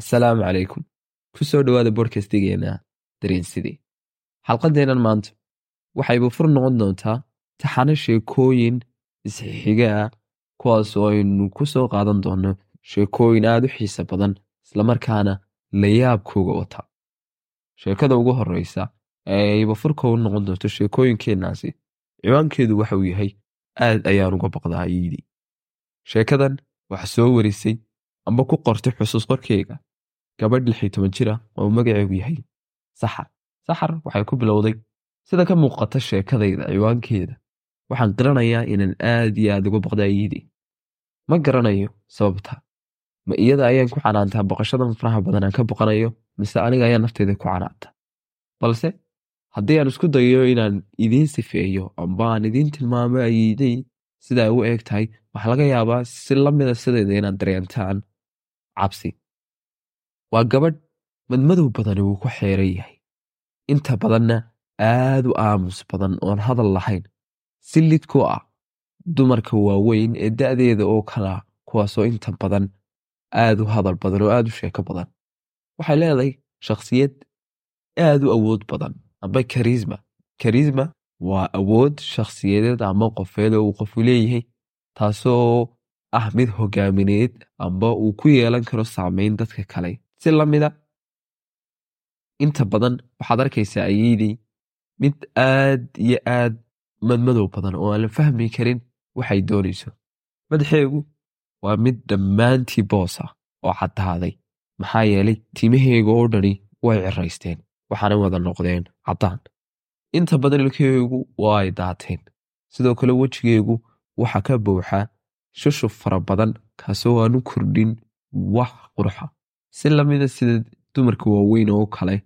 asalaamu calaykum ku soo dhowaada bodkastigeenna dareensidii xalqaddeennan maanta waxayba fur noqon doontaa taxano sheekooyin isxixiga ah kuwaas oo aynu ku soo qaadan doonno sheekooyin aad u xiisa badan islamarkaana layaabkooga wata. Sheekada ugu horreysa ee ayba furka u noqon doonto sheekooyinkeennaasi ciwaankeedu waxa uu yahay aad ayaan uga baqdaa iidii sheekadan waxa soo warisay amba ku qortay xusuus qorkeyga gabadh lix iyo toban jir ah oo magaceegu yahay saxar. Saxar waxay ku bilowday sida ka muuqata sheekadayda ciwaankeeda. Waxaan qiranayaa inaan aad iyo aad uga baqda iidii ma garanayo sababta. Ma iyada ayaan ku canaantaa baqashadan faraha badan aan ka baqanayo mise aniga ayaa nafteeda ku canaanta balse haddii aan isku dayo inaan idiin sifeeyo amba aan idiin tilmaamo ayiiday sida ay u eeg tahay waxaa laga yaabaa si la mida sideeda inaad dareentaan cabsi waa gabadh madmadow badani wuu ku xeeran yahay. Inta badanna aad u aamus badan oon hadal lahayn. Si lid ku ah dumarka waaweyn ee da'deeda oo kala kuwaasoo inta badan aad u hadal badan oo aad u sheeko badan. Waxay leedahay shakhsiyad aad u awood badan amba karisma. Karisma waa awood shakhsiyadeed ama qofeed oo uu qofu leeyahay taasoo ah mid hogaamineed amba uu ku yeelan karo saameyn dadka kale si la mida. Inta badan waxaad arkaysaa ayeydii mid aad iyo aad madmadow badan oo aan la fahmi karin waxay doonayso. Madaxeegu waa mid dhammaantii boos ah oo caddaaday maxaa yeelay timaheega oo dhani way ciraysteen waxaana wada noqdeen caddaan. Inta badan ilkaheegu waa ay daateen. Sidoo kale wejigeegu waxaa ka buuxa shushub fara badan kaasoo aanu kordhin wax quruxa si lamida sida dumarka waaweyn oo kale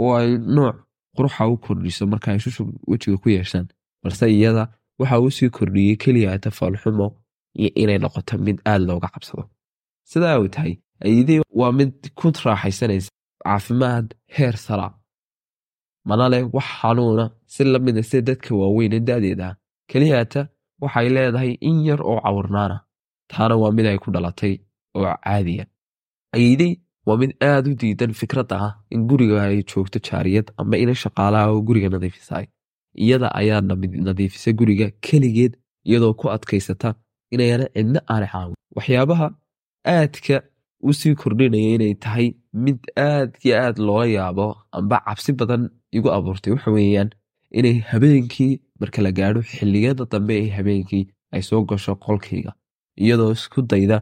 oo ay nooc quruxa u kordhiso marka ay shushub wejiga ku yeeshaan balse iyada waxa uu sii kordhiyey keliya tafaalxumo iyo inay noqoto mid aad looga cabsado. Sidaa uu tahay ayidii waa mid ku raaxaysanaysa caafimaad heer sara mana leh wax xanuuna. Si lamida sida dadka waaweyn ee da'deeda ah keliyata waxay leedahay in yar oo cawrnaana taana waa mid ay ku dhalatay oo caadiya ayidey waa mid aad u diidan fikradda ah in guriga ay joogto jaariyad amba ina shaqaalaha oo guriga nadiifisaay iyada ayaa nadiifisa guriga keligeed iyadoo ku adkaysata inayana cidna aana caawin waxyaabaha aadka u sii kordhinaya inay tahay mid aad yo aad loola yaabo amba cabsi badan igu abuurtay waxa weeyaan inay habeenkii marka la gaadho xilliyada dambe ee habeenkii ay soo gasho qolkayga iyadoo isku dayda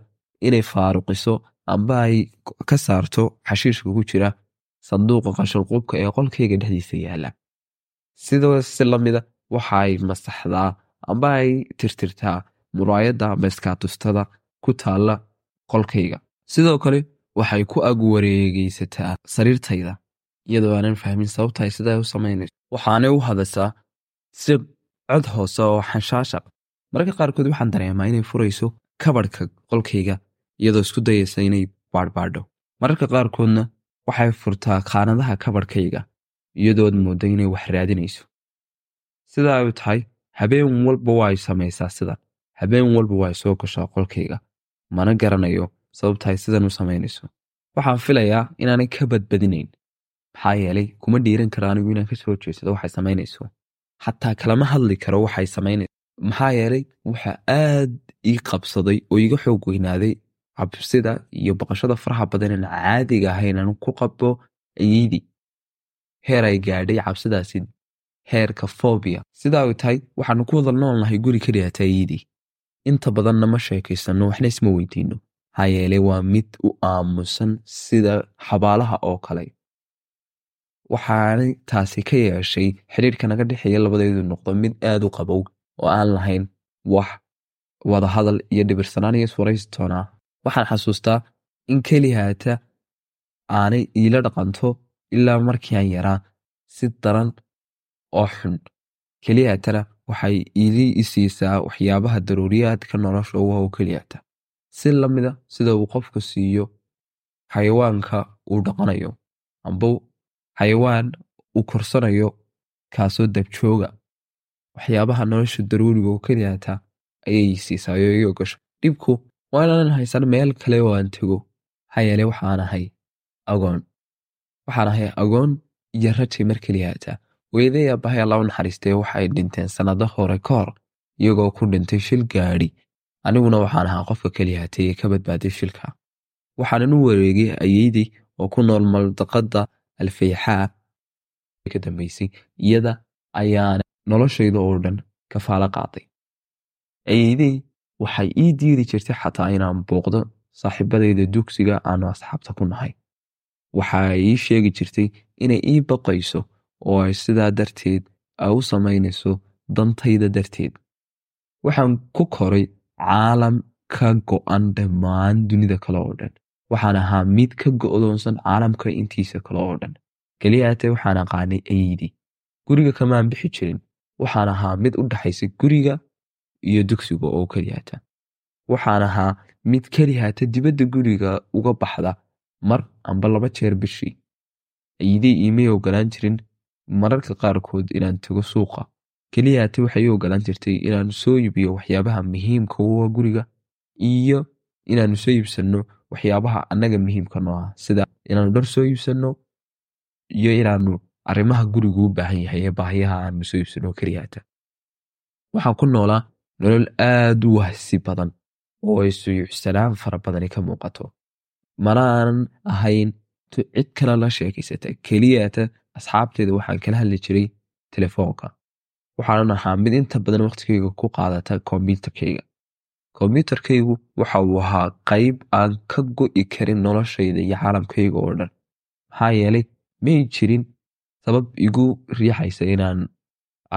inay faaruqiso amba ay ka saarto xashiishka ku jira sanduuqa qashanqubka ee qolkayga dhexdiisa yaalla. Sidoo si lamida waxa masaxdaa amba ay tirtirtaa muraayadda amba ku taalla qolkayga. Sidoo kale waxay ku ag wareegaysataa sariirtayda iyadoo aanan fahmin sababta ay sidaa u samaynayso. Waxaanay u hadashaa si cod hoose oo xanshaasha mararka qaarkood waxaan dareemaa inay furayso kabadhka qolkayga iyadoo isku dayaysa inay baadhbaadho mararka qaarkoodna waxay furtaa khaanadaha kabadhkayga iyadood moodda inay wax raadinayso. Sidaa ay tahay habeen walba waa ay samaysaa sidan habeen walba waa soo gashaa qolkayga mana garanayo sababta ay sidan u samaynayso. Waxaan filayaa inaanay ka badbadinayn. Maxaa yeelay kuma dhiiran karo anigu inaan ka soo jeedsado waxay samaynayso. Xataa kalama hadli karo waxay samaynayso. Maxaa yeelay waxa aad ii qabsaday oo iga xoog weynaaday cabsida iyo baqashada faraha badan aan caadiga ahayn aan ku qabo ayeydii heer ay gaadhay cabsidaasi heerka fobia sidaa ay tahay waxaanu ku wada noolnahay guri keliyata ayeydii inta badanna ma sheekaysanno waxna isma weydiino maxaa yeelay waa mid u aamusan sida xabaalaha oo kale waxaanay taasi ka yeeshay xidhiirka naga dhexeeya labadeedu noqdo mid aad u qabow oo aan lahayn wax wada hadal iyo dhibirsanaan iyo iswaraystoonaa waxaan xasuustaa in keliyaata aanay iila dhaqanto ilaa markii aan yaraa si daran oo xun. Keliyaatana waxay iili isiisaa waxyaabaha daruuriyaadka nolosha uga oo keliyata si lamida sida uu qofku siiyo xayawaanka uu dhaqanayo amba xayawaan uu korsanayo kaasoo dabjooga waxyaabaha nolosha daruuriga oo keliyata ayay siisaayo iyo gasho. Dhibku waa inaanan haysan meel kale oo aan tego maxaa yeele waxaan ahay agoon. Waxaan ahay agoon iyo rajay mar keliya haataa weeday aabbahay alla u naxariistay waxay dhinteen sannado hore ka hor iyagoo ku dhintay shil gaadhi. Aniguna waxaan ahaa qofka keliya hatay ee ka badbaaday shilka. Waxaanan u wareegay ayeydii oo ku nool maldaqada alfayxaa ka dambaysay iyada ayaana noloshayda oo dhan kafaalo qaaday ayeydey waxay ii diidi jirtay xataa inaan booqdo saaxiibadayda dugsiga aanu asxaabta ku nahay. Waxa ii sheegi jirtay inay ii baqayso oo ay sidaa darteed ay u samaynayso dantayda darteed. Waxaan ku koray caalam ka go'an dhammaan dunida kale oo dhan. Waxaan ahaa mid ka go'doonsan caalamka intiisa kale oo dhan. Keliyaatee waxaan aqaanay ayeydii guriga kamaan bixi jirin. Waxaan ahaa mid u dhaxaysa guriga iyo dugsiga oo keliyaata waxaan ahaa mid keliyaata dibadda guriga uga baxda mar amba laba jeer bishii. Ayeydey iimay ogolaan jirin mararka qaarkood inaan tago suuqa. Keliyaate waxay u ogolaan jirtay inaan soo iibiyo waxyaabaha muhiimka u ah guriga iyo inaanu soo iibsanno waxyaabaha annaga muhiimka noo ah sida inaanu dhar soo iibsanno iyo inaanu arrimaha gurigu u baahan yahay ee baahiyaha aanu soo iibsanno keliyaata waxaan ku noolaa nolol aad u wahsi badan oo ay suyucsanaan fara badani ka muuqato mana aanan ahayn cid kale la sheekaysata keliyaata asxaabteeda waxaan kala hadli jiray telefoonka waxaanan ahaa mid inta badan waqtigayga ku qaadata kombyutarkayga kombyutarkaygu waxa uu ahaa qayb aan ka go'i karin noloshayda iyo caalamkayga oo dhan maxaa yeelay may jirin sabab igu riixaysa inaan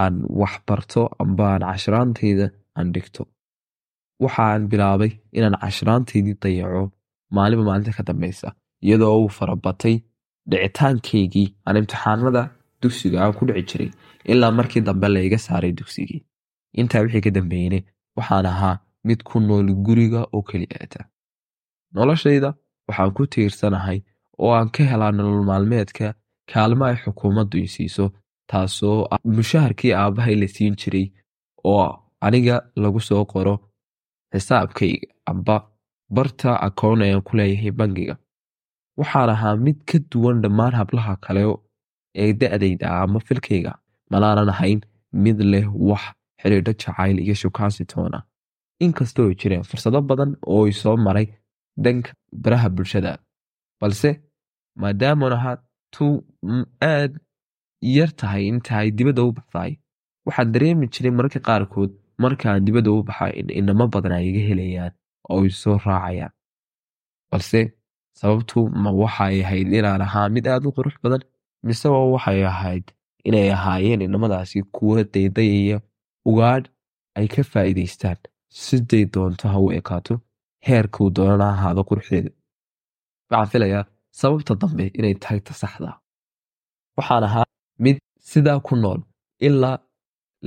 aan wax barto amba aan cashiraantayda aan dhigto. Waxaan bilaabay inaan cashiraantaydii dayaco maalinba maalinta ka dambaysa iyadoo uu farabatay dhicitaankaygii aan imtixaanada dugsiga aan ku dhici jiray ilaa markii dambe layga saaray dugsigii. Intaa wixii ka dambeeyne waxaan ahaa mid ku nool guriga oo keliyaata noloshayda waxaan ku tiirsanahay oo aan ka helaa nolol maalmeedka kaalmo ay xukuumaddu i siiso taasoo ah mushaharkii aabbahay la siin jiray oo aniga lagu soo qoro xisaabkayga amba barta akoon ayaan ku leeyahay bangiga. Waxaan ahaa mid ka duwan dhammaan hablaha kale ee da'dayda ama filkayga. Malaanan ahayn mid leh wax xidhiidho jacayl iyo shukaansi toona. Inkastoo jireen fursado badan oo i soo maray dhanka baraha bulshada. Balse maadaaman ahaa tu aad yar tahay inta ay dibadda u baxdaay waxaan dareemi jiray mararka qaarkood markaan dibadda u baxa in inamo badan ay iga helayaan oo i soo raacayaan. Balse sababtu ma waxay ahayd inaan ahaa mid aad u qurux badan mise waa waxay ahayd inay ahaayeen inamadaasi kuwa daydayaya ugaadh ay ka faa'iidaystaan. Siday doonto ha u ekaato heerkuu doonana ahaado quruxdeeda. Waxaan filayaa sababta dambe inay tahay ta saxda waxaan ahaa mid sidaa ku nool ilaa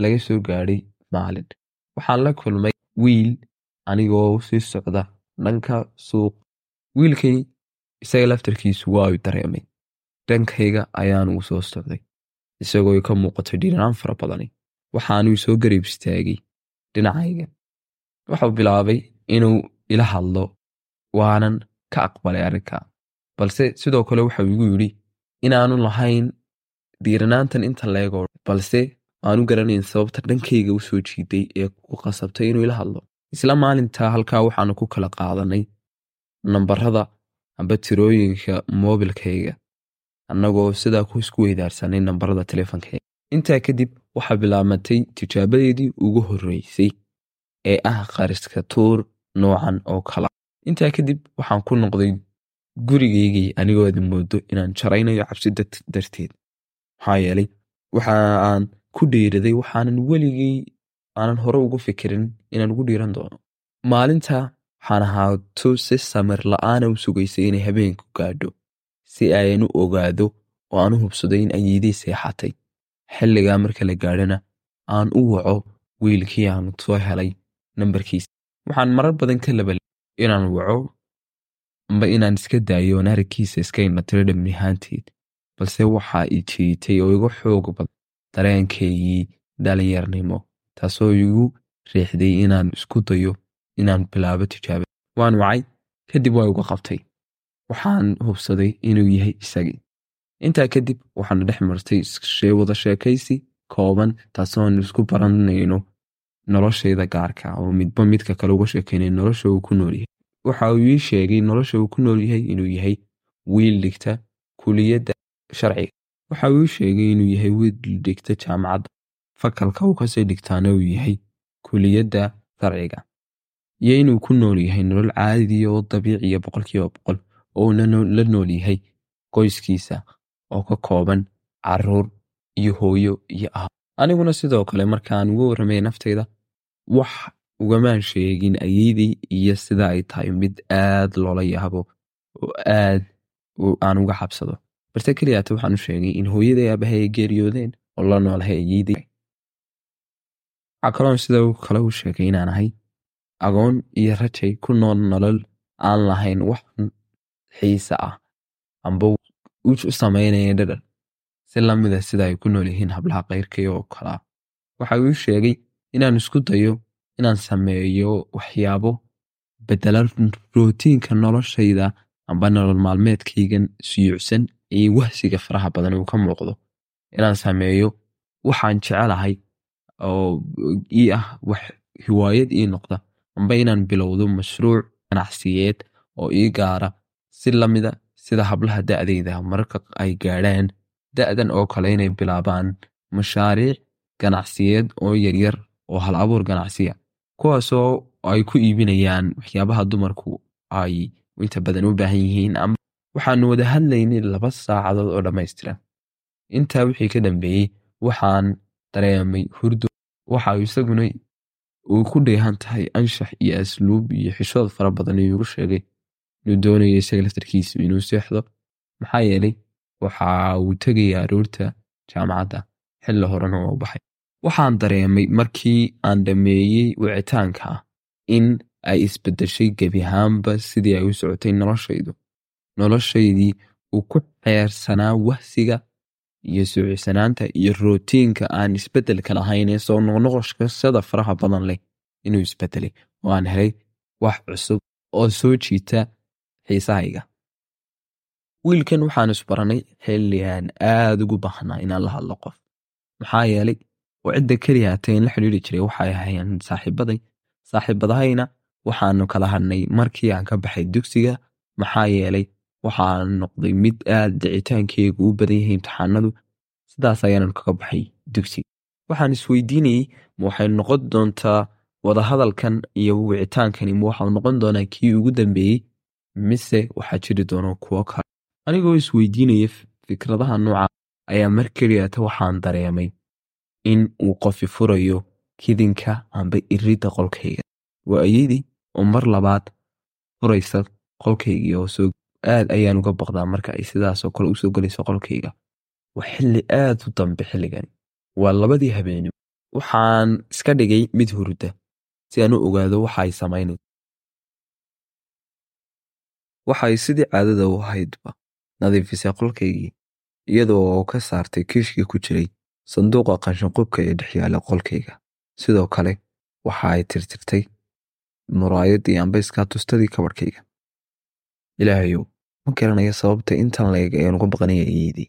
laga soo gaadhay maalin waxaan la kulmay wiil anigoo sii socda dhanka suuq. Wiilkay isaga laftarkiisu waa u dareemay. Dhankayga ayaanu soo socday isagoo ka muuqatay dhinacaan fara badani. Waxaanuu soo garib istaagay dhinacayga. Wuxuu bilaabay inuu ila hadlo waanan ka aqbalay arrinka. Balse sidoo kale waxau igu yidhi inaanu lahayn diiranaantan inta leegoo balse aanu garanayn sababta dhankayga u soo jiiday ee ku qasabtay inuu ila hadlo. Isla maalintaa halkaa waxaanu ku kala qaadanay nambarada amba tirooyinka moobilkayga annagoo sidaa ku isku weydaarsanay nambarada teleefonkayga intaa kadib waxaa bilaabatay tijaabadeedii ugu horreysay ee ah qariska tuur noocan oo kala. Intaa kadib waxaan ku noqday gurigaygii anigoo ada moodo inaan jaraynayo cabsi darteed. Maxaa yeelay waxa aan ku dhiiraday waxaanan weligay aanan hore ugu fikirin inaan ugu dhiiran doono. Maalinta waxaan ahaa tu si samir la'aana u sugaysay inay habeenku gaadho si ayan u ogaado oo aan u hubsaday in ayeedii seexatay. Xilligaa marka la gaadhana aan u waco wiilkii aan soo helay nambarkiisa. Waxaan marar badan ka labal inaan waco amba inaan iska daayo oon iska dhammihaanteed balse waxaa i oo igu xoog badan dareenkaygii dhalinyarnimo taasoo igu riixday inaan isku dayo inaan bilaabo tijaaba waan wacay kadib waa igu qabtay. Waxaan hubsaday inuu yahay isagii intaa kadib waxaana dhex martay wada sheekaysi kooban taasoon isku baranayno noloshayda gaarka oo midba midka kale uga sheekeynay nolosha uu ku nool yahay. Waxa uu ii sheegay nolosha uu ku nool yahay inuu yahay wiil dhigta kuliyadda sharciga waxa uu sheegay inuu yahay wiil dhigta jaamacadda fakalka uu ka sii dhigtaana uu yahay kuliyadda sharciga iyo inuu ku nool yahay nolol caadiya oo dabiiciya boqolkiiba boqol oo uuna la nool yahay qoyskiisa oo ka kooban carruur iyo hooyo iyo ah aniguna sidoo kale markaan uga warramay naftayda wax ugamaan sheegin ayeydii iyo sida ay tahay mid aad loola yaabo oo aad aan uga xabsado balse keliyaata waxaan u sheegay in hooyaday aabahay ay geeriyoodeen oo la noolahay ayeydii waxaa kale u sheegay inaan ahay agoon iyo rajay ku nool nolol aan lahayn wax xiise ah amba u samaynaya dhadhan. Si lamida sida ay ku nool yihiin hablaha kayrkay oo kalaa waxa uu sheegay inaan isku dayo inaan sameeyo waxyaabo bedela rootiinka noloshayda amba nolol maalmeedkaygan siyuucsan iyo wahsiga faraha badan uu ka muuqdo inaan sameeyo waxaan jecelahay oo ii ah wax hiwaayad ii noqda amba inaan bilowdo mashruuc ganacsiyeed oo ii gaara si lamida sida hablaha da'dayda mararka ay gaadhaan. Da'dan oo kale inay bilaabaan mashaariic ganacsiyeed oo yaryar oo hal abuur ganacsiya kuwaasoo ay ku iibinayaan waxyaabaha dumarku ay inta badan u baahan yihiin waxaanu wada hadlaynay laba saacadood oo dhammaystiran. Intaa wixii ka dambeeyey waxaan dareemay hurdo. Waxa isaguna uu ku dheehan tahay anshax iyo asluub iyo xishood fara badan iigu sheegay. Inuu doonayo isaga laftarkiisu inuu seexdo. Maxaa yeelay waxa uu tegaya aroorta jaamacadda xilli horena oo baxay. Waxaan dareemay markii aan dhammeeyey wicitaanka in ay isbeddeshay gebi ahaanba sidii ay u socotay noloshaydu noloshaydii uu ku xeersanaa wahsiga iyo suucisanaanta iyo rootiinka aan isbeddelka lahayn ee soo noqnoqoshada faraha badan leh inuu isbeddelay oo aan helay wax cusub oo soo jiita xiisahayga. Wiilkan waxaan isbaranay xilli aan aad ugu baahnaa inaan la hadlo qof. Maxaa yeelay oo cidda keliya hatay la xidhiiri jiray waxay ahayn saaxiibaday saaxiibadahayna waxaanu kala hadhnay markii aan ka baxay dugsiga maxaa yeelay waxaan noqday mid aad dicitaankeygu u badan yahay imtixaanadu. Sidaas ayaanan kaga baxay dugsiga waxaan isweydiinayey ma waxay noqon doontaa wadahadalkan iyo wicitaankani ma waxau noqon doonaa kii ugu dambeeyey mise waxaa jiri doona kuwo kale. Anigoo isweydiinaya fikradaha nooca ayaa mar keliyata waxaan dareemay in uu qofi furayo kidinka amba iridda qolkayga. Waa ayadii oo mar labaad furaysa qolkaygii oo soo aad ayaan uga baqdaa marka ay sidaasoo kale u soo gelayso qolkayga. Waa xilli aad u dambe xilligani waa labadii habeenimo. Waxaan iska dhigay mid hurda si aan u ogaado waxa ay waxay sidii caadada u ahaydba nadiifisay qolkaygii iyadoo ka saartay kiishkii ku jiray sanduuqa qanshanqubka ee dhex yaalla qolkayga. Sidoo kale waxa ay tirtirtay muraayadii amba iskaatustadii kabadhkayga ilaahayow ma garanayo sababta intan leeg ayaan uga baqanaya iyeydii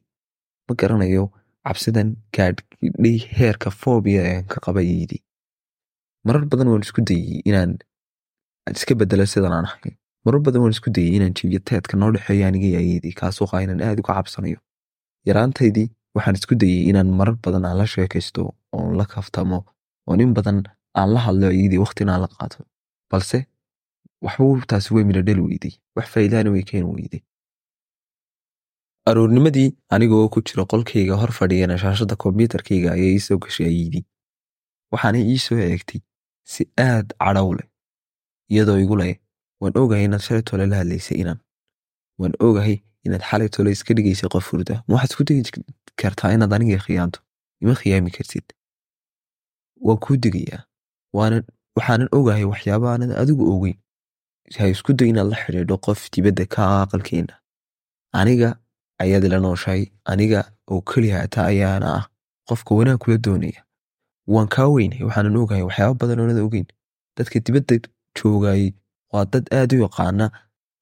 ma garanayo cabsidan gaadhdhay heerka foobiya ean ka qaba iyeydii marar badan waan isku dayey inaan iska bedelo sidan aan ahay. Marar badan waan isku dayey inaan jibiyo teedka noo dhexeeya aniga iyo ayeydii kaasoo qaa inaan aad uga cabsanayo. Yaraantaydii waxaan isku dayey inaan marar badan aan la sheekaysto oon la kaftamo oon in badan aan la hadlo ayeydii waqtina aan la qaato. Balse waxba taasi way midhadhel weyday wax faa'iidaana way weyday aroornimadii anigoo ku jira qolkayga hor fadhiyana shaashadda kombyuutarkayga ayay ii soo gashay ayeydii waxaana ii soo eegtay si aad cadhow leh iyadoo igu leh waan ogahay inaad shalay tole la hadlaysay inan waan ogahay inaad xalay tole iska dhigaysay qof hurda ma waxaad isku digi kartaa inaad aniga khiyaanto ima khiyaami kartid. Waan kuu digayaa waxaanan ogahay waxyaaba aanad adigu ogeyn ha isku day inaad la xidhiidho qof dibadda ka aqalkeena aniga ayaad ila nooshahay aniga oo keliya hataa ayaana ah. Qofka wanaag kula doonaya waan kaa weynay waxaanan ogahay waxyaaba badan oonad ogeyn. Dadka dibadda joogayey waa dad aad u yaqaana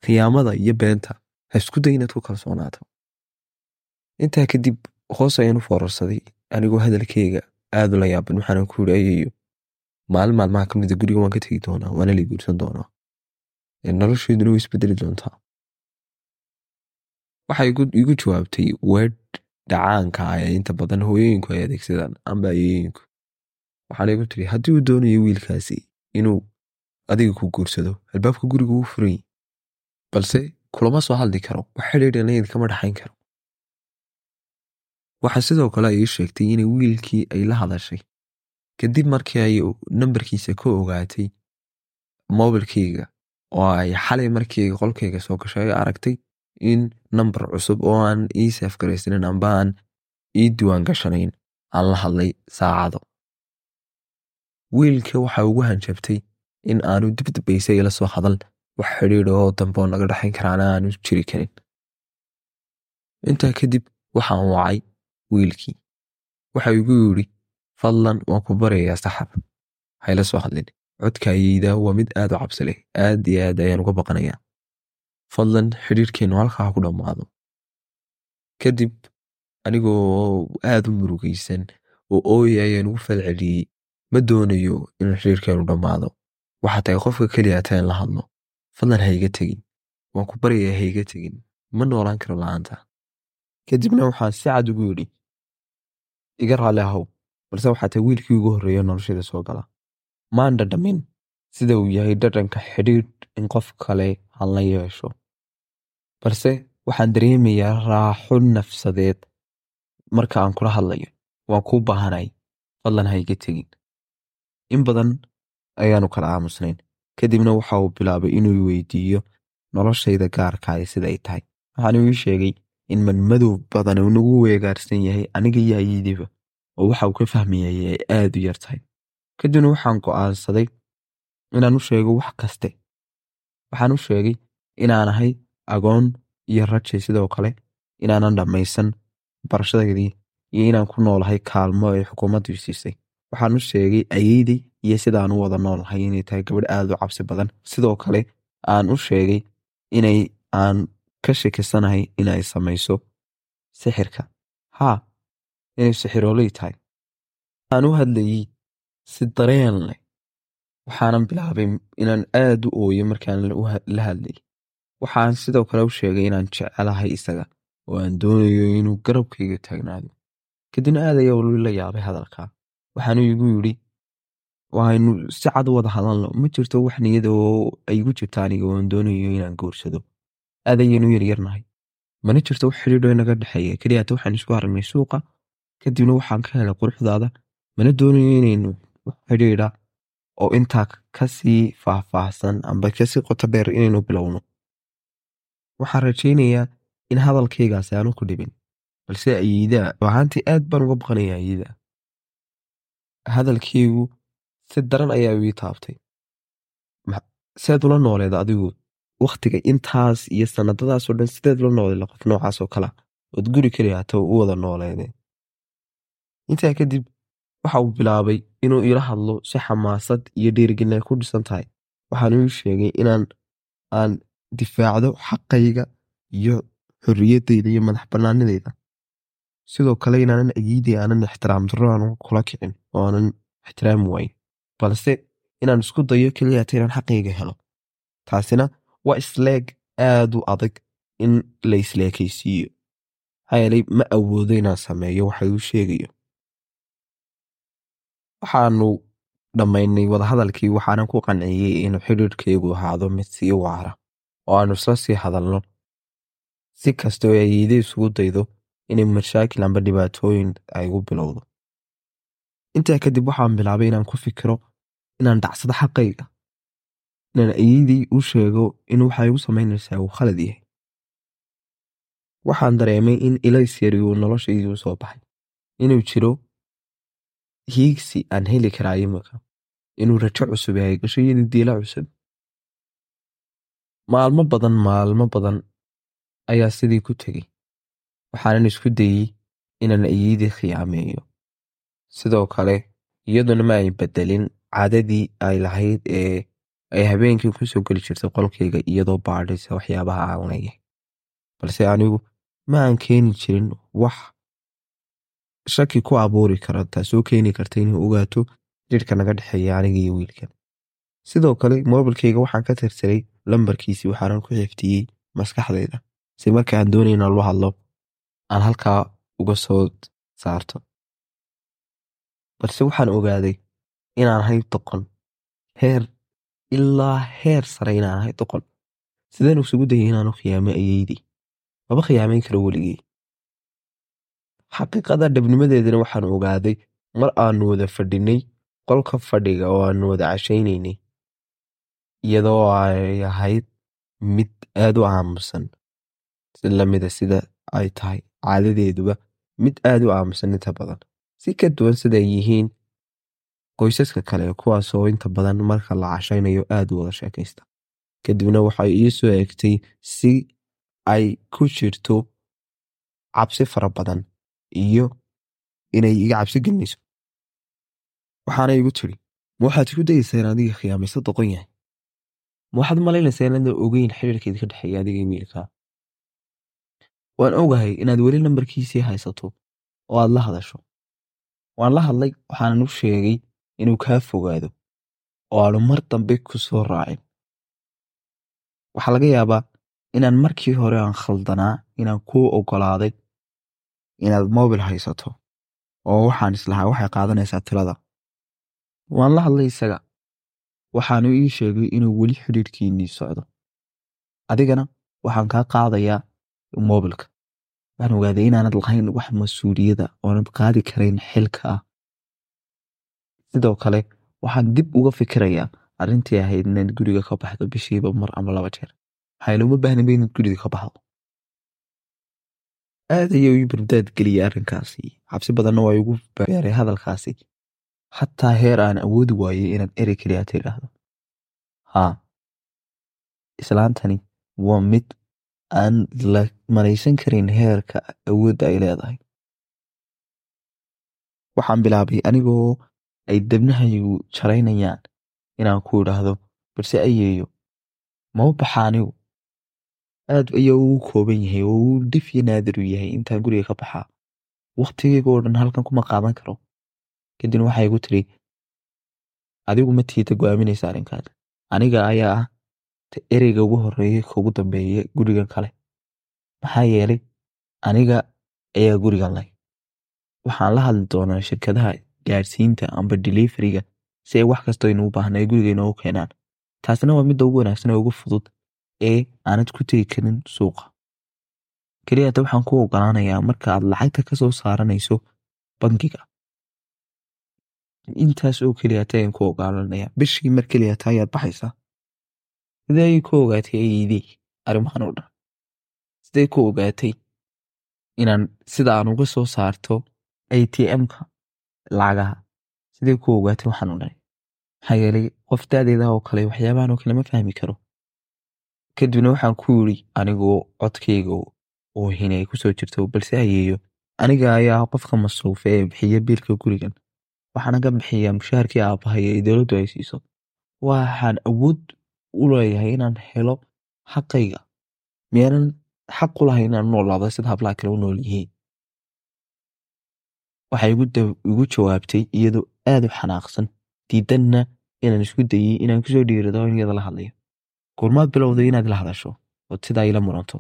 khiyaamada iyo beenta. Ha isku day inaad ku kalsoonaato. Intaa kadib hoos ayaan u foorarsaday anigoo hadalkeyga aad ula yaaban waxaana ku yiri ayayo maalin maalmaha ka mida guriga waan ka tegi doonaa waana la guursan doonaa nolosheeduna way isbedeli doontaa waxay igu jawaabtay weedh dhacaanka ah inta badan hooyooyinku ay adeegsadaan amba ayooyinku waxaana igu tiri haddii uu doonayo wiilkaasi inuu adiga ku guursado albaabka guriga wuu furay balse kulama soo hadli karo wax xidhiidhanayd kama dhaxayn karo. Waxaa sidoo kale ay ii sheegtay inay wiilkii ay la hadashay. Kadib markii ay nambarkiisa ka ogaatay mobilkeyga oo ay xalay markii qolkeyga soo gashay ay aragtay in nambar cusub oo aan ii seef garaysanin amba aan ii diiwaan gashanayn. Aan la hadlay saacado. Wiilka waxa ugu hanjabtay in aanu dibdambaysa ila soo hadal. Wax xidhiidh oo dambe oo naga dhexayn karaana aanu jiri karin. Intaa kadib waxaan wacay wiilkii. Waxa igu yidhi fadlan waan ku barayaa saxab hayla soo hadlin codkaayeyda waa mid aad u cabsi leh aad iyo aad ayaan uga baqanayaa. Fadlan xidhiirkeennu halkaa ha ku dhammaado. Kadib anigoo aad u murugaysan oo ooya ayaan ugu falceliyey ma doonayo in xidhiirkeennu dhammaado. Waxaa tahay qofka keliya taan la hadlo. Fadlan ha iga tegin. Waan ku baryayaa ha iga tegin. Ma noolaan karo la'aanta. Kadibna waxaan si cad ugu yidhi iga raalli ahow balse waxaa tahay wiilkii ugu horreeya noloshada soo gala maan dhadhamin sida uu yahay dhadhanka xidhiidh in qof kale aan yeesho. Balse waxaan dareemayaa raaxo nafsadeed. Marka aan kula hadlayo waan kuu baahanay fadlan ha iga tegin. In badan ayaanu kala aamusnayn. Kadibna waxa uu bilaabay inuu weydiiyo noloshayda gaarkaaya sida ay tahay. Waxaanu ii sheegay in madmadow badan uu nagu weegaarsan yahay aniga iyo oo waxa uu ka fahmayay ay aad u yar tahay kadibna waxaan go'aansaday inaan u sheego wax kaste. Waxaan u sheegay inaan ahay agoon iyo rajay sidoo kale inaanan dhammaysan barashadeydii iyo inaan ku noolahay kaalmo ay xukuumaddu siisay. Waxaan u sheegay ayeydii iyo sidaan u wada noolahay inay tahay gabadh aad u cabsi badan. Sidoo kale aan u sheegay inay aan ka shakisanahay inay samayso sixirka. Haa inay sixirooley tahay aan u hadlayey si dareen leh. Waxaanan bilaabay inaan aad u ooyo markaan la hadlayay waxaan sidoo kale u sheegay inaan jecelahay isaga oo aan doonayo inuu garabkayga taagnaado. Kadibna aad ayaa wali la yaabay hadalkaa waxaanu igu yidhi waaynu si cad wada hadalno. Ma jirto wax niyada oo ay igu jirta aniga oo aan doonayo inaan guursado aad ayaynu yaryarnahay mana jirto wax xidhiidho inaga dhexeeya. Keliyaata waxaan isku aragnay suuqa kadibna waxaan ka helay quruxdaada. Mana doonayo inaynu xidhiidha oo intaa ka sii faahfaahsan amba ka sii qoto dheer inaynu bilowno. Waxaan rajaynayaa in hadalkaygaasi aanu ku dhibin balse ayiidaa ahaantii aad baan uga baqanaya ayiida hadalkaygu si daran ayaa ii taabtay. Seed ula nooleed adigu wakhtiga intaas iyo sanadadaasoo dhan sideed ula nooleed qof noocaasoo kala ood guri keliyaata u wada nooleedeen intaa kadib waxa uu bilaabay inuu iila hadlo si xamaasad iyo dhiirigelin ku dhisan tahay. Waxaanu ii sheegay inaan aan difaacdo xaqayga iyo xorriyaddayda iyo madax bannaanidayda sidoo kale inaanan ayiiday aanan ixtiraam darro aanan kula kicin oo aanan ixtiraami wayn. Balse inaan isku dayo keliyata inaan xaqayga helo. Taasina waa isleeg aad u adag in la isleekaysiiyo maxaa yeelay ma awoodo inaan sameeyo waxa uu sheegayo waxaanu dhammaynay wadahadalkii waxaanan ku qanciyey inuu xidhiidhkaygu ahaado mid sii waara oo aanu isla sii hadalno. Si kasta oo ayiide isugu daydo inay mashaakil amba dhibaatooyin ay u bilowdo. Intaa kadib waxaan bilaabay inaan ku fikiro inaan dhacsado xaqayga inaan ayiidii u sheego in waxay igu samaynaysaa uu khalad yahay. Waxaan dareemay in ilays yari uu noloshaydii u soo baxay inuu jiro hiigsi aan heli karaa imika inuu rajo cusub yahay gasho diila cusub. Maalmo badan maalmo badan ayaa sidii ku tegey. Waxaanan isku dayey inaan ayiidii khiyaameeyo sidoo kale iyaduna ma ay bedelin caadadii ay lahayd ee ay habeenkii ku soo geli jirtay qolkayga iyadoo baadhaysa waxyaabaha aanlayay balse anigu ma aan keeni jirin wax shaki ku abuuri kara taasoo keeni karta inuu ogaato jidhka naga dhexeeya aniga iyo wiilkan sidoo kale moobilkayga waxaan ka tirtiray lambarkiisii waxaanan ku xiftiyey maskaxdayda si marka aan doonay inaan hadlo aan halkaa uga soo saarto. Balse waxaan ogaaday inaan ahay doqon heer ilaa heer sare inaan ahay doqon sideen isugu dayay inaanu khiyaamo ayeydii? Maba khiyaamayn karo weligey xaqiiqada dhabnimadeedana waxaan ogaaday mar aanu wada fadhinay qolka fadhiga oo aanu wada cashaynaynay iyadoo ay ahayd mid aad u aamusan lamida sida ay tahay caadadeeduba mid aad u aamusan inta badan. Si ka duwan siday yihiin qoysaska kale kuwaasoo inta badan marka la cashaynayo aad u wada sheekaysta. Kadibna waxay ii soo egtay si ay ku jirto cabsi fara badan iyo inay iga cabsi gelinayso. Waxaana igu tiri ma waxaad isku dayaysaa in adiga khiyaamayso doqon yahay. Ma waxaad malaynaysaa inaadan ogeyn xiriirkeeda ka dhexeeya adiga iyo wiilkaa waan ogahay inaad weli lambarkiisii haysato oo aad la hadasho. Waan la hadlay waxaanan u sheegay inuu kaa fogaado oo aanu mar dambe ku soo raacin. Waxaa laga yaabaa inaan markii hore aan khaldanaa inaan kuu oggolaaday inaad mobil haysato oo waxaan islahaa waxay qaadanaysaa tilada waan la hadlay isaga. Waxaanu ii sheegay inuu weli xidhiirhkiinnii socdo. Adigana waxaan kaa qaadayaa mobilka. Waxaan ogaaday inaanad lahayn wax mas'uuliyada oonad qaadi karayn xilka ah. Sidoo kale waxaan dib uga fikirayaa arrintii ahayd inaad guriga ka baxdo bishiiba mar ama laba jeer. Maxaa looma baahnaba inaad guriga ka baxdo aad ayuu ii bardaad geliyay arrinkaasi. Cabsi badanna waa igu beeray hadalkaasi. Xataa heer aan awoodi waayey inaad erey keliya tidhaahdo. Haa islaantani waa mid aan la malaysan karin heerka awoodda ay leedahay. Waxaan bilaabay anigoo ay debnahaygu jaraynayaan inaan ku idhaahdo balse ayeeyo mau baxa anigu aad ayaa ugu kooban yahay oo uu dhif iyo naadir u yahay intaan guriga ka baxaa. Wakhtigayga oo dhan halkan kuma qaadan karo. Kadibna waxay igu tiri adigu ma tiida go'aaminaysa arrinkaas. Aniga ayaa ah ta ereyga ugu horreeya kaugu dambeeya gurigan kale. Maxaa yeelay aniga ayaa gurigan leh. Waxaan la hadli doonaa shirkadaha gaadhsiinta amba deliveriga si ay wax kastoo inuu baahna ay guriga inoogu keenaan. Taasina waa midda ugu wanaagsan ee ugu fudud ee aanad ku tegi karin suuqa keliyata waxaan ku ogolaanayaa marka aad lacagta ka soo saaranayso bangiga. Intaas oo keliyata ayaan ku ogolaanayaa bishii mar keliyata ayaad baxaysaa. Sidee ku ogaatay ayeydey arrimahan oo dhan. Sidee ku ogaatay inaan sida aan uga soo saarto a t m-ka lacagaha? Sidee ku ogaatay? Waxaan o dhan maxaa yeelay qof daadeeda oo kale waxyaabahan oo kale ma fahmi karo kadibna waxaan ku yiri anigoo codkayga oo hinay ku soo jirto balse ayeeyo aniga ayaa qofka masruufa ee bixiya biilka gurigan. Waxaana ka bixiyaa mushaharkii aabbahay ee dowladdu ay siiso. Waxaan awood u leeyahay inaan helo xaqayga. Miyaanan xaq u lahay inaan noolaado sida hablaha kale u nool yihiin. Waxay igu jawaabtay iyadoo aad u xanaaqsan diidanna inaan isku dayey inaan ku soo dhiirado in iyada la hadlayo goormaad bilowday inaad la hadasho ood sidaa ila muranto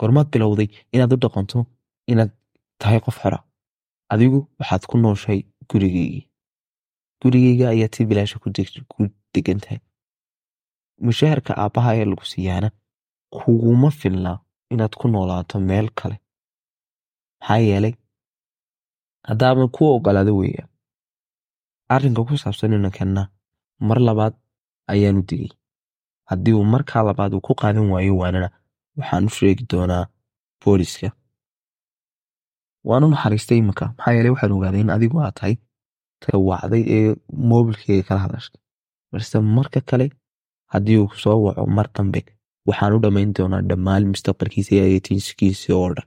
goormaad bilowday inaad u dhaqanto inaad tahay qof xora adigu waxaad ku nooshay gurigeygii gurigeyga ayaad si bilaasha ku degan tahay mushaharka aabbaha ee lagu siiyaana kuguma filnaa inaad ku noolaato meel kale maxaa yeelay haddaaban ku ogolaado weeyaan arrinka ku saabsan inankanna mar labaad ayaanu digay haddii uu markaa labaad uu ku qaadan waayo waanana waxaan u sheegi doonaa booliska waanu naxariistay iminka maxaa yeeley waxaan ogaaday in adigu aad tahay ta wacday ee moobilkeyga kala hadashay balse marka kale haddii uu soo waco mar dambe waxaan u dhammayn doonaa dhammaan mustaqbalkiisa iyo ayatiinskiisa oo dhan.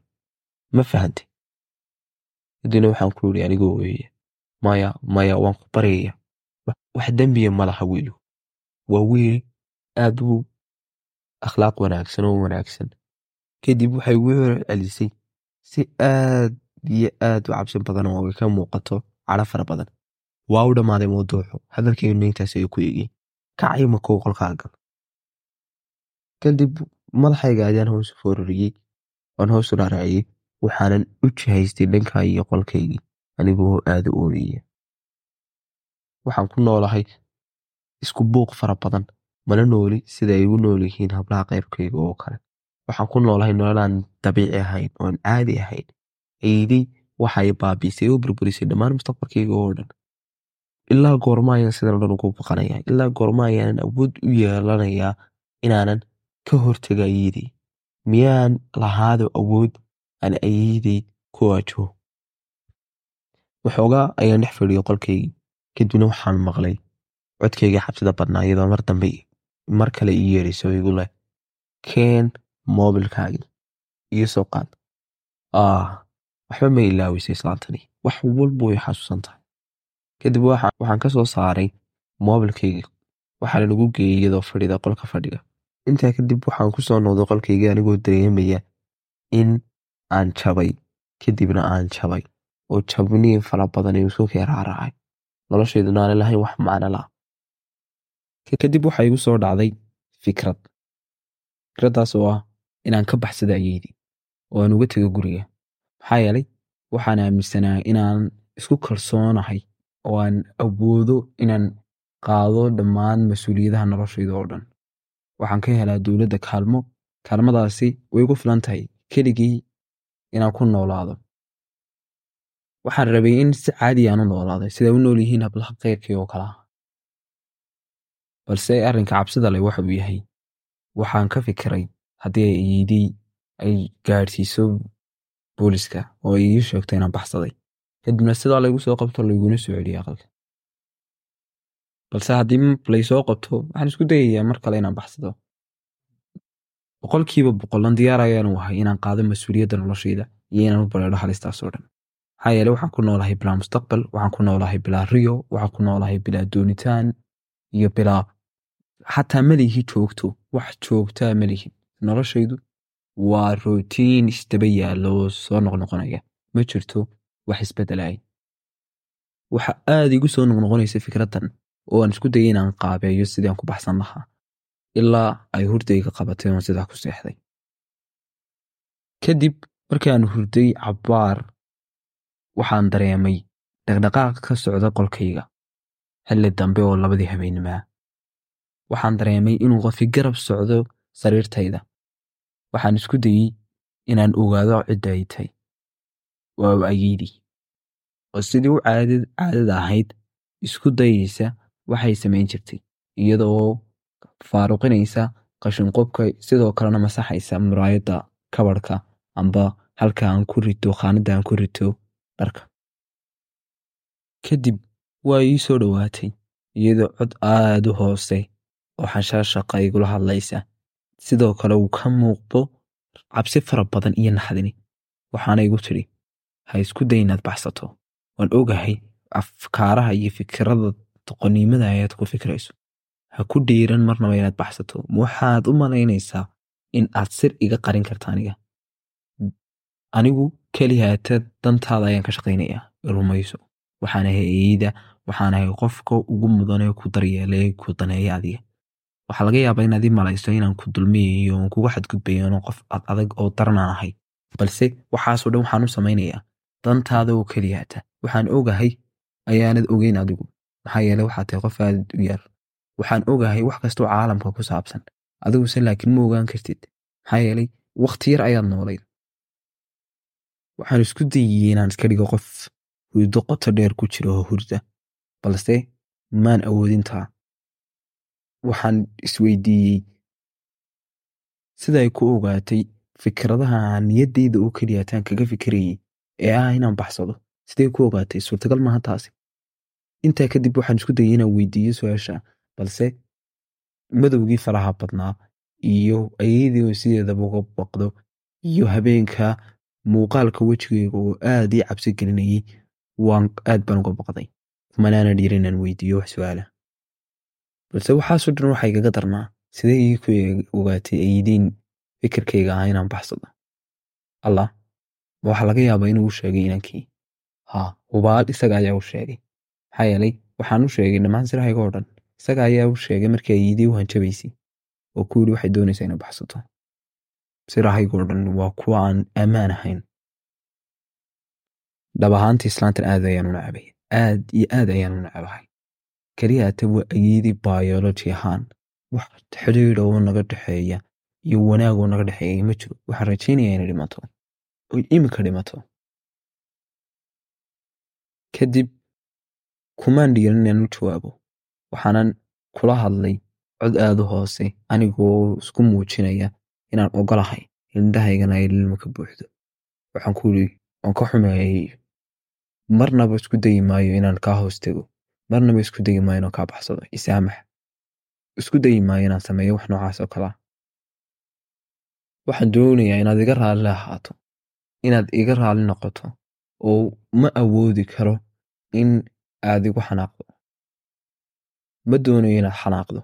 Ma fahantay kadibna waxaan ku yidhi anigoo weeye maya maya waan ku baryaya wax dembiya ma laha wiilu waa wiil aad u akhlaaq wanaagsan oo wanaagsan. Kadib waxay ugu celcelisay si aad iyo aad u cabsi badan oo ay ka muuqato cadho fara badan. Waa u dhammaaday mawduucu hadalkeenu intaas ayuu ku eegay kacay makow qolkaa gal kadib madaxayga ayaan hoos u foorariyey waan hoos u raaraciyey waxaanan u jihaystay dhankaa iyo qolkaygii anigoo aada u ooyaya. Waxaan ku noolahay isku buuq fara badan mana nooli sida ay ugu nool yihiin hablaha qaybkayga oo kale. Waxaan ku noolahay nololaan dabiici ahayn oon caadi ahayn. Eydey waxay baabiisay oo burburisay dhammaan mustaqbalkayga oo dhan. Ilaa goorma ayaan sidan dhan ugu baqanayaa. Ilaa goorma ayaanan awood u yeelanayaa inaanan ka hortaga ayeydey miyaan lahaado awood aan ayeydey ku waajaho waxoogaa ayaan dhex fadhiyay qolkaygii kadibna waxaan maqlay codkayga xabsida badnaa iyadoo mar dambe mar kale ii yeerayso igu leh keen moobilkaagii soo qaad. Ah waxba ma ilaawisa islaantani. Wax walba way xasuusan tahay. Kadib waxaan ka soo saaray moobilkaygii. Waxaana lagu geeyey iyadoo fadhida qolka fadhiga. Intaa kadib waxaan ku soo noqday qolkaygii anigoo dareemaya in aan jabay. Kadibna aan jabay oo jabniin fara badan igu isku keeraaraacay noloshayduna aanay lahayn wax macno la kadib waxaa igu soo dhacday fikrad. Fikraddaas oo ah inaan ka baxsada ayeydii oo aan uga tego guriga. Maxaa yeelay waxaan aaminsanaa inaan isku kalsoonahay oo aan awoodo inaan qaado dhammaan mas'uuliyadaha noloshayda oo dhan. Waxaan ka helaa dowladda kaalmo kaalmadaasi way igu filan tahay keligii inaan ku noolaado. Waxaan rabay in si caadi aan u noolaaday siday u nool yihiin hablaha keyrkii oo kale ah balse arrinka cabsida leh waxa yahay. Waxaan ka fikiray haddii ay iidii ay gaadhsiiso booliska oo ay ii sheegto inaan baxsaday. Kadibna sidaa laygu soo qabto layguna soo celiyay aqalka balse haddii laysoo qabto waxaan isku dayayaa mar kale inaan baxsado. Boqolkiiba boqolan diyaar ayaanu ahay inaan qaado mas'uuliyadda noloshayda iyo inaan u bareedho halistaasoo dhan. Maxaa yeele waxaan ku noolahay bilaa mustaqbal waxaan ku noolahay bilaa riyo waxaan ku noolahay bilaa doonitaan iyo bilaa xataa malihi joogto wax joogtaa malihi noloshaydu waa rootiin isdaba yaalla oo soo noqnoqonaya ma jirto wax isbedelay waxa aada igu soo noqnoqonaysa fikraddan oo aan isku dayay inaan qaabeeyo sidii aan ku baxsan lahaa ilaa ay hurdayga qabatay oon sidaa ku seexday kadib markii aan hurday cabbaar waxaan dareemay dhaqdhaqaaq ka socda qolkayga xilli dambe oo labadii habeenimaa waxaan dareemay inuu qofi garab socdo sariirtayda. Waxaan isku dayey inaan ogaado cidda ay tahay waa ayeydii oo sidii u caadada ahayd isku dayaysa waxay samayn jirtay iyadoo faaruqinaysa qashinqobka sidoo kalena masaxaysa muraayadda kabarhka amba halka aan ku rito khaanadda aan ku rito dharka. Kadib waa ii soo dhowaatay iyadoo cod aad u hoose oo xanshaashaqa igula hadlaysa sidoo kale uu ka muuqdo cabsi fara badan iyo naxdini waxaana igu tidhi ha isku day inaad baxsato waan ogahay afkaaraha iyo fikirada doqonnimada ayaad ku fikrayso ha ku dhiiran marnaba inaad baxsato waxaad u malaynaysaa in aad sir iga qarin karta aniga anigu kelihaata dantaada ayaan ka shaqaynayaa rumayso waxaan ahay eeyda waxaan ahay qofka ugu mudanee ku daryeelay ku daneeya adiga. Waxaa laga yaabaa inaad ii malayso inaan ku dulmiyayo oon kugu xadgudbayano qof ad adag oo daranaan ahay. Balse waxaasoo dhan waxaan u samaynayaa. Dantaada oo keliyaata waxaan ogahay ayaanad ogeyn adigu. Maxaa yeele waxaa tahay qof aad u yar waxaan ogahay wax kastoo caalamka ku saabsan. Adiguse laakiin ma ogaan kartid. Maxaa yeelay wakhti yar ayaad noolayd. Waxaan isku dayiyey inaan iska dhigo qof hurdo qoto dheer ku jira oo hurda balse maan awoodintaa waxaan isweydiiyey. Siday ku ogaatay fikradaha aan niyaddayda oo keliyaataan kaga fikirayay ee ah inaan baxsado. Sidee ku ogaatay suurtagal maaha taasi. Intaa kadib waxaan isku dayay inaan weydiiyo su'aasha balse madowgii faraha badnaa iyo ayadii sideedaba uga baqdo iyo habeenka muuqaalka wejigeyga oo aad ii cabsi gelinayay waan aad baan uga baqday kumanaana dhiir inaan weydiiyo wax su'aala balse waxaasoo dhan waxaa igaga darnaa sidee ii ku ogaatay aydiin fikirkayga ah inaan baxsado allah ma waxaa laga yaabaa inuu u sheegay inankii haa hubaal isaga ayaa u sheegay maxaa yeelay waxaan u sheegay dhammaan sirahayga oo dhan isaga ayaa u sheegay markii ayeydii u hanjabaysay oo ku yidhi waxay doonaysaa inay baxsato sirahayga dhan waa kuwa aan ammaan ahayn dhab ahaantii islaantan aad ayaan u necbay aad iyo aad ayaan u necbahay. Keliya ata waa ayeydii biology ahaan wax xidhiidha oo naga dhexeeya iyo wanaag oo naga dhexeeya ma jiro. Waxaan rajaynayaa inay dhimato. Oy iminka dhimato. Kadib kumaan dhigan inaan u jawaabo. Waxaanan kula hadlay cod aad u hoose anigoo isku muujinaya inaan ogolahay indhahaygana ay lilma ka buuxdo. Waxaan ku yidhi waan ka xumeeyay marnaba isku dayi maayo inaan kaa hoos tego marnaba isku dayi maayo inaan kaa baxsado isaamax isku dayi maayo inaan sameeyo wax noocaas oo kale waxaan doonayaa inaad iga raalli ahaato inaad iga raalli noqoto oo ma awoodi karo in aad igu xanaaqdo ma doonayo inaad xanaaqdo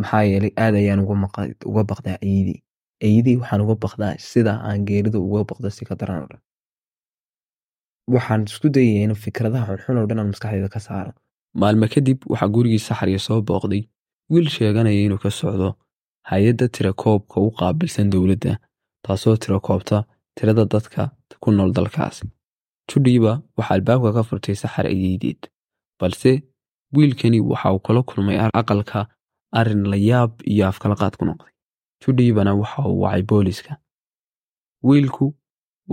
maxaa yeelay aad ayaan uga baqdaa aydii aydii waxaan uga baqdaa sida aan geerida uga baqdo si ka daran oo waxaan isku dayaya in fikradaha xunxun oo dhan aan maskaxdayda ka saaro. Maalme kadib waxaa gurigii saxariya soo booqday. Wiil sheeganaya inuu ka socdo hay'adda tirakoobka u qaabilsan dowladda taasoo tirakoobta tirada dadka ku nool dalkaas. Judhiiba waxaa albaabka ka furtay saxar ayeydeed balse wiilkani waxa uu kala kulmay aqalka arrin la yaab iyo afkalaqaad ku noqday. Judhiibana waxa uu wacay booliska wiilku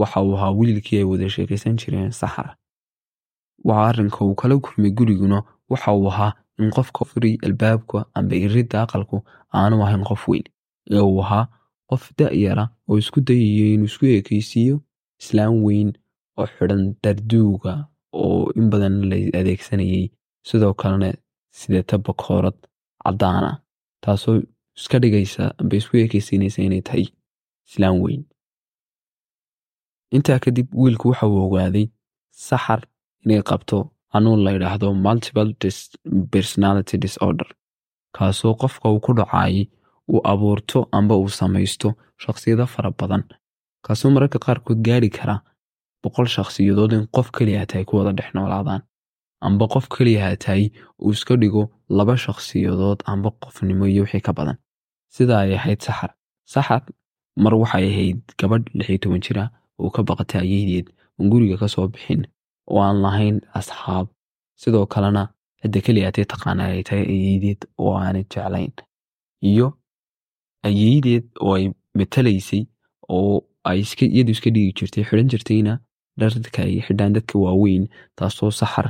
waxa uu ahaa wiilkii ay wada sheekaysan jireen saxara waa arrinka uu kala kulmay guriguna waxa uu ahaa in qofka furi albaabka amba iridda aqalku aanu ahayn qof weyn. Ee uu ahaa qof da'yara oo isku dayayo inuu isku ekaysiiyo islaam weyn oo xidhan darduuga oo in badan la adeegsanayay. Sidoo kalena sideta bakoorad caddaana taasoo iska dhigaysa amba isku ekaysiinaysa inay tahay islaam weyn intaa kadib wiilku waxa uu ogaaday saxar inay qabto xanuun la yidhaahdo multiple personality disorder kaasoo qofka uu ku dhacaayay uu abuurto amba uu samaysto shakhsiyado fara badan. Kaasoo mararka qaarkood gaari kara boqol shakhsiyadood in qof keliya hataay ku wada dhex noolaadaan. Amba qof keliya hataay uu iska dhigo laba shakhsiyadood amba qofnimo iyo wixii ka badan. Sidaa ay ahayd saxar. Saxar mar waxay ahayd gabadh lix iyo toban jira oo ka baqatay ayeydeed oon guriga ka soo bixin oo aan lahayn asxaab. Sidoo kalena cidda keliya hatay taqaana ay tahay ayeydeed oo aanay jeclayn. Iyo ayeydeed oo ay matalaysay oo ay iyadu iska dhigi jirtay xidhan jirtayna dharka ay xidhaan dadka waaweyn taasoo saxar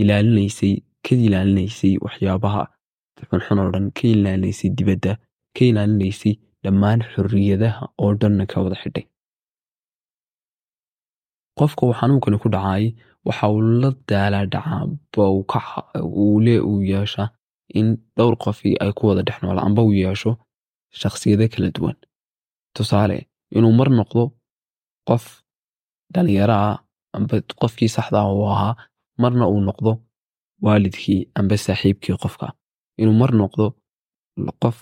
ilaalinaysay ka ilaalinaysay waxyaabaha xunxun oo dhan ka ilaalinaysay dibadda ka ilaalinaysay dhammaan xorriyadaha oo dhanna ka wada xidhay qofka uu xanuunkani ku dhacay waxa uu la daalaa dhacaa uu le uu yeesha in dhowr qofii ay ku wada dhex noola amba uu yeesho shakhsiyado kala duwan. Tusaale inuu mar noqdo qof dhalinyaro ah amba qofkii saxda ah uu ahaa marna uu noqdo waalidkii amba saaxiibkii qofka. Inuu mar noqdo qof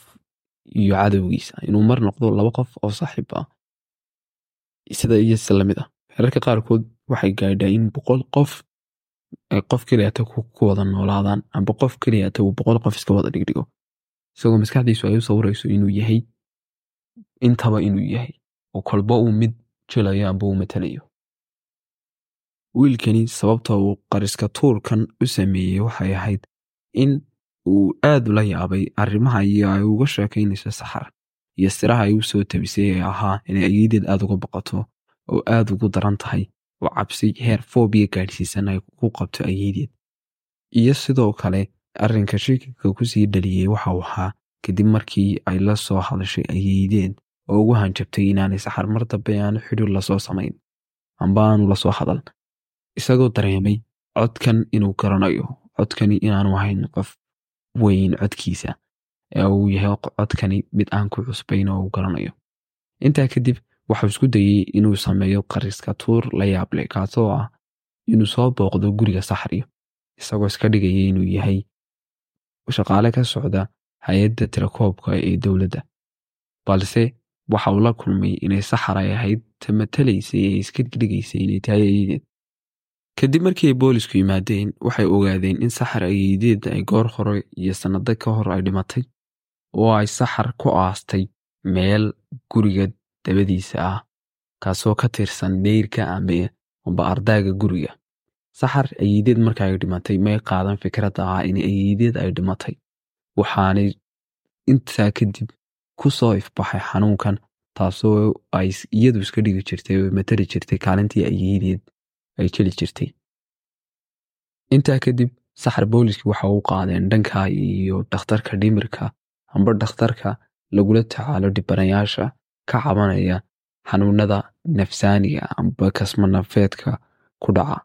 iyo cadowgiisa inuu mar noqdo laba qof oo saaxiib ah sida iyo si la mid ah xerarka qaarkood waxay gaadhaa in boqol qof qof keliyata ku wada noolaadaan amba qof keliyata uu boqol qof iska wada dhigdhigo. Isagoo maskaxdiisu ay u sawirayso inuu yahay intaba inuu yahay oo kolba uu mid jilayo amba uu matalayo. Wiilkani sababta uu qariska tuurkan u sameeyey waxay ahayd in uu aad ula yaabay arrimaha iyo ay uga sheekaynayso saxar iyo siraha ay u soo tabisay ee ahaa inay ayeedeed aad uga baqato oo aad ugu daran tahay oo cabsi heer foobiya gaadhsiisan ay ku qabto ayeedeed iyo sidoo kale arrinka shikika ku sii dhaliyey waxa uu ahaa kadib markii ay la soo hadashay ayeedeed oo ugu hanjabtay inaanay saxar mar dambe aanu xidhiir la soo samayn. Amba aanu la soo hadal. Isagoo dareemay codkan inuu garanayo codkani inaanu ahayn qof weyn codkiisa ee uu yahay codkani mid aan ku cusbayn oo uu garanayo. Intaa kadib waxuu isku dayey inuu sameeyo qariska tuur la yaable kaasoo ah inuu soo booqdo guriga saxriyo isagoo iska dhigaya inuu yahay shaqaale ka socda hay'adda tirakoobka ee dowladda. Balse waxa uu la kulmay inay saxar ay ahayd ta matalaysay ee iska dhigaysay inay tahay ayeedeed. Kadib markii ay boolisku yimaadeen waxay ogaadeen in saxar ayeedeed ay goor hore iyo sannado ka hor ay dhimatay oo ay saxar ku aastay meel guriga dabadiisa ah kaasoo ka tirsan deyrka amba ardaaga guriga. Saxar ayeedeed marka ay dhimatay may qaadan fikradda ah in ayeedeed ay dhimatay. Waxaanay intaa kadib ku soo ifbaxay xanuunkan taasoo ay iyadu iska dhigi jirtay oo matali jirtay kaalintii ayeedeed ay jeli jirtay. Intaa kadib saxar booliski waxa u qaadeen dhanka iyo dhakhtarka dhimirka amba dhakhtarka lagula tacaalo dhibanayaasha ka cabanaya xanuunada nafsaaniga amba kasmanafeedka ku dhaca.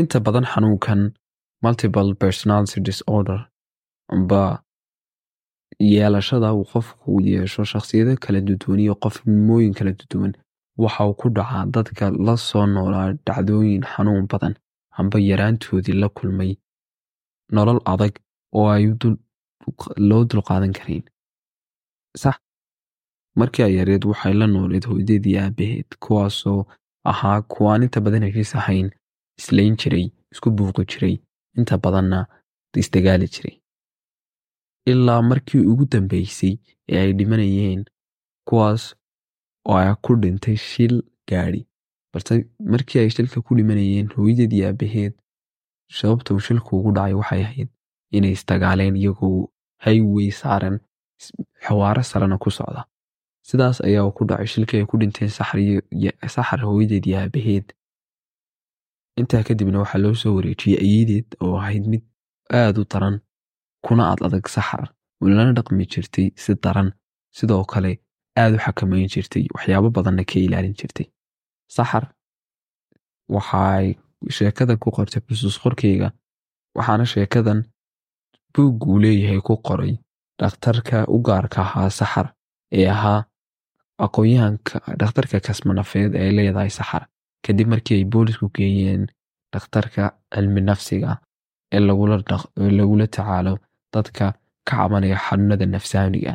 Inta badan xanuunkan multiple personality disorder amba yeelashada uu qofku yeesho shakhsiyado kala duduwan iyo qofnimooyin kala duduwan waxa uu ku dhacaa dadka la soo noolaa dhacdooyin xanuun badan amba yaraantoodii la kulmay nolol adag oo ay loo dulqaadan karayn sax. Markii ay yareed waxay la nooleed hooyadeedii aabaheed kuwaasoo ahaa kuwaan inta badan heshiis ahayn islayn jiray isku buuqi jiray inta badanna isdagaali jiray. Ilaa markii ugu dambeysay ee ay dhimanayeen kuwaas oo ay ku dhintay shil gaadhi. Balse markii ay shilka ku dhimanayeen hooyadeed aabaheed sababta uu shilku ugu dhacay waxay ahayd inay isdagaaleen iyagoo hayway saaran xawaaro sarena ku socda sidaas ayaa ku dhacay shilkii ay ku dhinteen saxar hooyadeed iyo aabaheed intaa kadibna waxaa loo soo wareejiyey ayeedeed oo ahayd mid aad u daran kuna ad adag saxar lana dhaqmi jirtay si daran sidoo kale aad u xakamayn jirtay waxyaabo badanna ka ilaalin jirtay saxar waxaay sheekadan ku qortay xusuus qorkeyga waxaana sheekadan buugguu leeyahay ku qoray dhakhtarka u gaarka ahaa saxar ee ahaa aqoonyahanka dhakhtarka kasmanafeed ee leedahay saxar. Kadib markii ay boolisku geeyeen dhakhtarka cilmi nafsiga ee lagula tacaalo dadka ka cabanaya xanuunada nafsaaniga